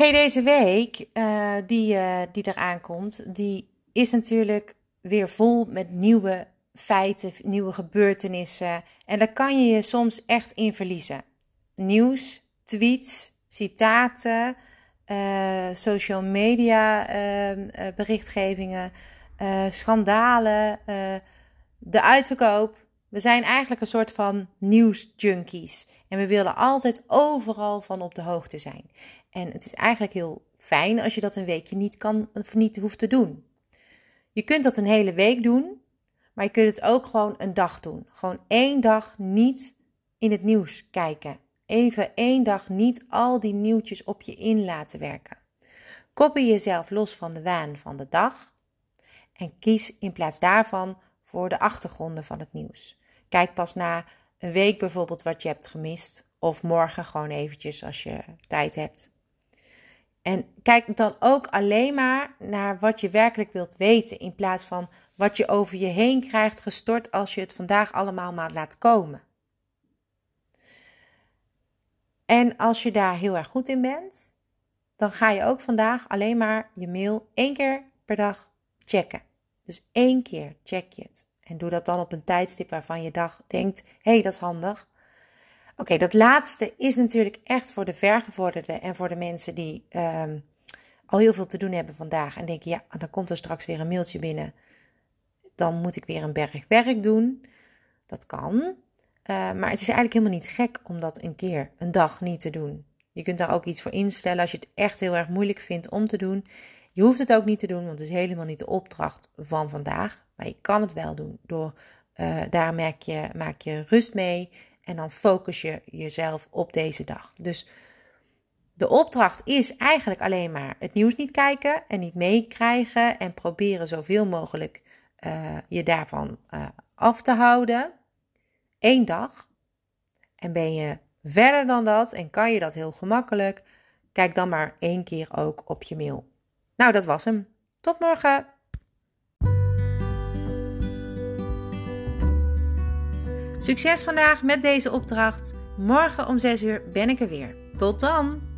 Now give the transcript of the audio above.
Hey, deze week uh, die, uh, die eraan komt, die is natuurlijk weer vol met nieuwe feiten, nieuwe gebeurtenissen. En daar kan je je soms echt in verliezen. Nieuws, tweets, citaten, uh, social media berichtgevingen, schandalen, de uitverkoop. We zijn eigenlijk een soort van nieuwsjunkies. En we willen altijd overal van op de hoogte zijn. En het is eigenlijk heel fijn als je dat een weekje niet kan of niet hoeft te doen. Je kunt dat een hele week doen, maar je kunt het ook gewoon een dag doen. Gewoon één dag niet in het nieuws kijken. Even één dag niet al die nieuwtjes op je in laten werken. Koppel jezelf los van de waan van de dag en kies in plaats daarvan voor de achtergronden van het nieuws. Kijk pas na een week bijvoorbeeld wat je hebt gemist of morgen gewoon eventjes als je tijd hebt. En kijk dan ook alleen maar naar wat je werkelijk wilt weten, in plaats van wat je over je heen krijgt gestort als je het vandaag allemaal maar laat komen. En als je daar heel erg goed in bent, dan ga je ook vandaag alleen maar je mail één keer per dag checken. Dus één keer check je het. En doe dat dan op een tijdstip waarvan je dag denkt: hé, hey, dat is handig. Oké, dat laatste is natuurlijk echt voor de vergevorderden en voor de mensen die ehm, al heel veel te doen hebben vandaag. En denken, ja, dan komt er straks weer een mailtje binnen. Dan moet ik weer een berg werk doen. Dat kan. Uh, maar het is eigenlijk helemaal niet gek om dat een keer, een dag niet te doen. Je kunt daar ook iets voor instellen als je het echt heel erg moeilijk vindt om te doen. Je hoeft het ook niet te doen, want het is helemaal niet de opdracht van vandaag. Maar je kan het wel doen. Door, uh, daar maak je, maak je rust mee. En dan focus je jezelf op deze dag. Dus de opdracht is eigenlijk alleen maar het nieuws niet kijken en niet meekrijgen en proberen zoveel mogelijk uh, je daarvan uh, af te houden. Eén dag. En ben je verder dan dat en kan je dat heel gemakkelijk, kijk dan maar één keer ook op je mail. Nou, dat was hem. Tot morgen. Succes vandaag met deze opdracht. Morgen om 6 uur ben ik er weer. Tot dan!